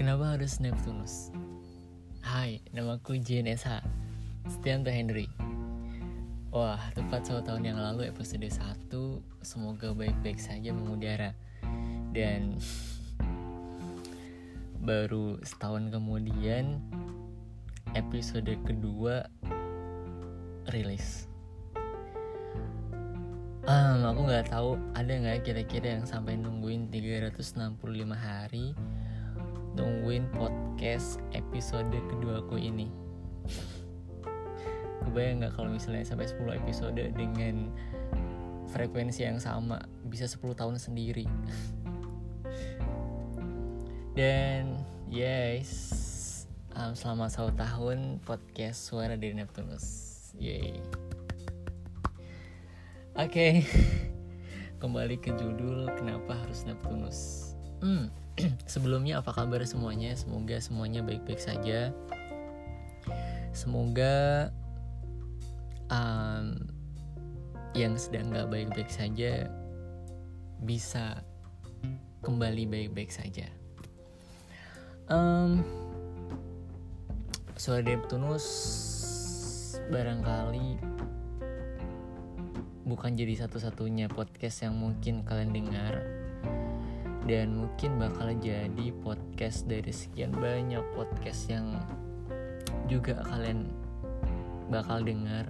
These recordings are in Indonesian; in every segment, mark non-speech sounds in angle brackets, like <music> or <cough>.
Kenapa harus Neptunus? Hai, namaku JNSH Setianto Henry. Wah, tepat satu tahun yang lalu episode 1 Semoga baik-baik saja mengudara. Dan <laughs> Baru setahun kemudian Episode kedua Rilis. Um, aku nggak tahu ada nggak kira-kira yang sampai nungguin 365 hari nungguin podcast episode kedua aku ini kebayang nggak kalau misalnya sampai 10 episode dengan frekuensi yang sama bisa 10 tahun sendiri dan yes um, selama satu tahun podcast suara dari Neptunus yay Oke, okay. <laughs> kembali ke judul kenapa harus Neptunus. Hmm, <clears throat> sebelumnya apa kabar semuanya? Semoga semuanya baik-baik saja. Semoga um, yang sedang nggak baik-baik saja bisa kembali baik-baik saja. Um, Suara Neptunus barangkali bukan jadi satu-satunya podcast yang mungkin kalian dengar dan mungkin bakal jadi podcast dari sekian banyak podcast yang juga kalian bakal dengar.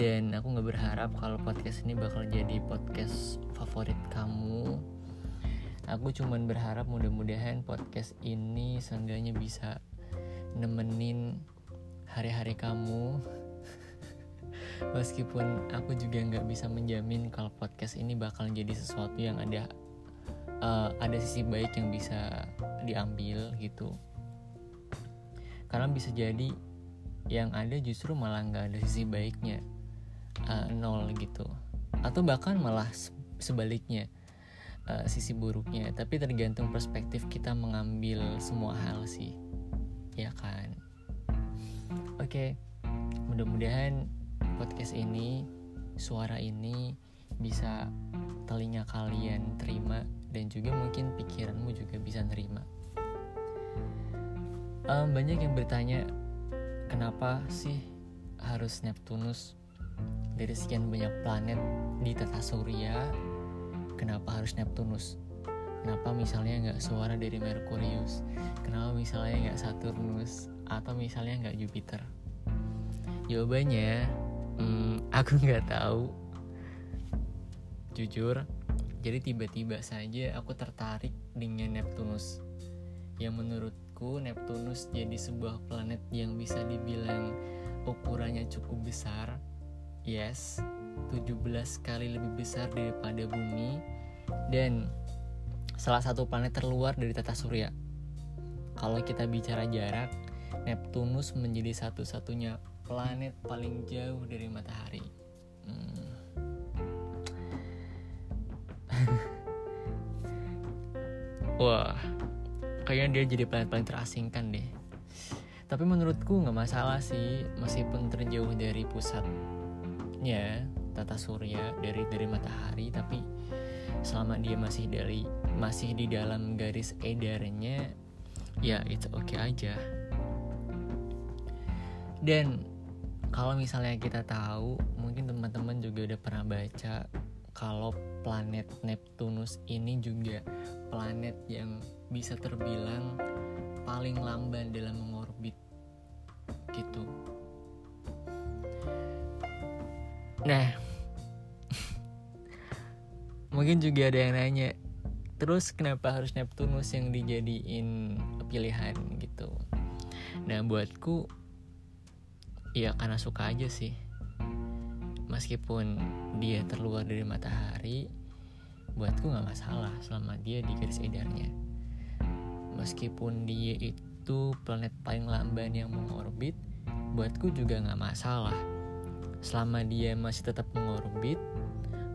Dan aku nggak berharap kalau podcast ini bakal jadi podcast favorit kamu. Aku cuman berharap mudah-mudahan podcast ini seenggaknya bisa nemenin hari-hari kamu. <laughs> Meskipun aku juga nggak bisa menjamin kalau podcast ini bakal jadi sesuatu yang ada uh, ada sisi baik yang bisa diambil gitu. Karena bisa jadi yang ada justru malah nggak ada sisi baiknya uh, nol gitu. Atau bahkan malah sebaliknya uh, sisi buruknya. Tapi tergantung perspektif kita mengambil semua hal sih. Ya kan? Oke okay. mudah-mudahan podcast ini, suara ini bisa telinga kalian terima dan juga mungkin pikiranmu juga bisa nerima. Um, banyak yang bertanya kenapa sih harus Neptunus? Dari sekian banyak planet di tata surya kenapa harus Neptunus? Kenapa misalnya nggak suara dari Merkurius? Kenapa misalnya nggak Saturnus? Atau misalnya nggak Jupiter? Jawabannya hmm, <laughs> aku nggak tahu. Jujur jadi tiba-tiba saja aku tertarik dengan Neptunus. Yang menurutku Neptunus jadi sebuah planet yang bisa dibilang ukurannya cukup besar. Yes 17 kali lebih besar daripada bumi. Dan salah satu planet terluar dari tata surya. Kalau kita bicara jarak Neptunus menjadi satu-satunya planet paling jauh dari matahari. Wah, kayaknya dia jadi planet paling terasingkan deh. Tapi menurutku nggak masalah sih, meskipun terjauh dari pusatnya tata surya dari dari matahari, tapi selama dia masih dari masih di dalam garis edarnya, ya itu oke okay aja. Dan kalau misalnya kita tahu mungkin teman-teman juga udah pernah baca kalau planet Neptunus ini juga planet yang bisa terbilang paling lamban dalam mengorbit gitu. Nah, <laughs> mungkin juga ada yang nanya, terus kenapa harus Neptunus yang dijadiin pilihan gitu? Nah, buatku ya karena suka aja sih meskipun dia terluar dari matahari buatku nggak masalah selama dia di garis edarnya. Meskipun dia itu planet paling lamban yang mengorbit buatku juga nggak masalah. Selama dia masih tetap mengorbit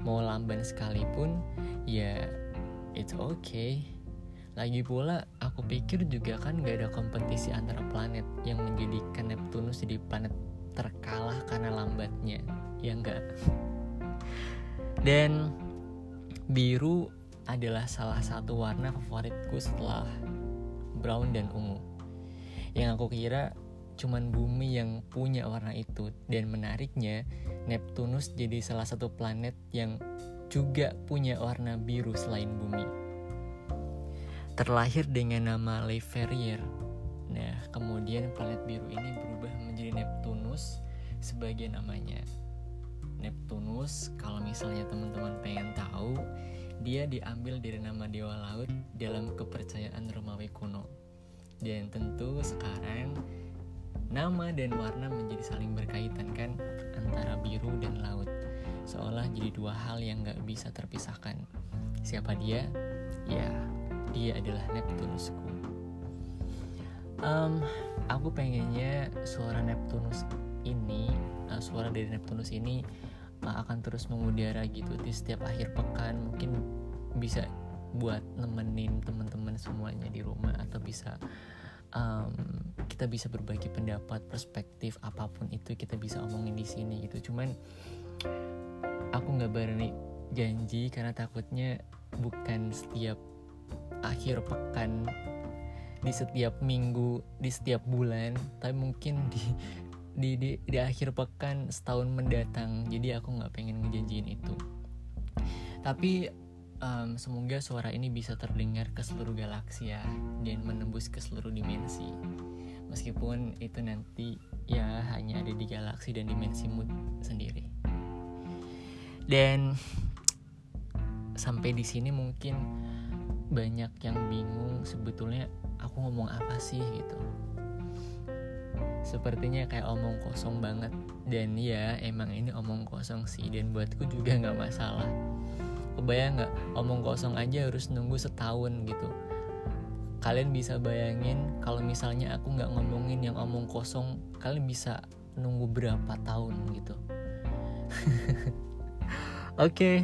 mau lamban sekalipun ya it's okay. Lagi pula aku pikir juga kan gak ada kompetisi antara planet yang menjadikan Neptunus jadi planet terkalah karena lambatnya ya enggak dan biru adalah salah satu warna favoritku setelah brown dan ungu. Yang aku kira cuman bumi yang punya warna itu dan menariknya Neptunus jadi salah satu planet yang juga punya warna biru selain bumi. Terlahir dengan nama Le Verrier. Nah, kemudian planet biru ini berubah menjadi Neptunus sebagai namanya. Neptunus, kalau misalnya teman-teman pengen tahu, dia diambil dari nama dewa laut dalam kepercayaan Romawi kuno. Dan tentu sekarang nama dan warna menjadi saling berkaitan kan antara biru dan laut. Seolah jadi dua hal yang gak bisa terpisahkan. Siapa dia? Ya dia adalah Neptunusku. Um, aku pengennya suara Neptunus ini uh, suara dari Neptunus ini akan terus mengudara gitu di setiap akhir pekan. Mungkin bisa buat nemenin teman-teman semuanya di rumah atau bisa um, kita bisa berbagi pendapat perspektif apa pun itu kita bisa omongin di sini gitu. Cuman aku nggak berani janji karena takutnya bukan setiap akhir pekan di setiap minggu di setiap bulan tapi mungkin di di di, di akhir pekan setahun mendatang. Jadi aku nggak pengen ngejanjiin itu. Tapi um, semoga suara ini bisa terdengar ke seluruh galaksi ya dan menembus ke seluruh dimensi. Meskipun itu nanti ya hanya ada di galaksi dan dimensi mood sendiri. Dan sampai di sini mungkin banyak yang bingung sebetulnya aku ngomong apa sih gitu sepertinya kayak omong kosong banget. Dan ya emang ini omong kosong sih. Dan buatku juga nggak masalah. Kebayang nggak? Omong kosong aja harus nunggu setahun gitu. Kalian bisa bayangin kalau misalnya aku nggak ngomongin yang omong kosong kalian bisa nunggu berapa tahun gitu. <laughs> Oke. Okay.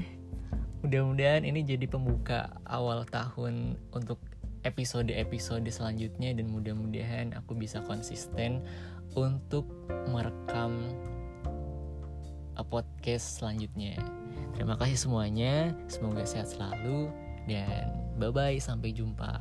mudah-mudahan ini jadi pembuka awal tahun untuk episode-episode selanjutnya dan mudah-mudahan aku bisa konsisten untuk merekam podcast selanjutnya. Terima kasih semuanya, semoga sehat selalu dan bye bye sampai jumpa.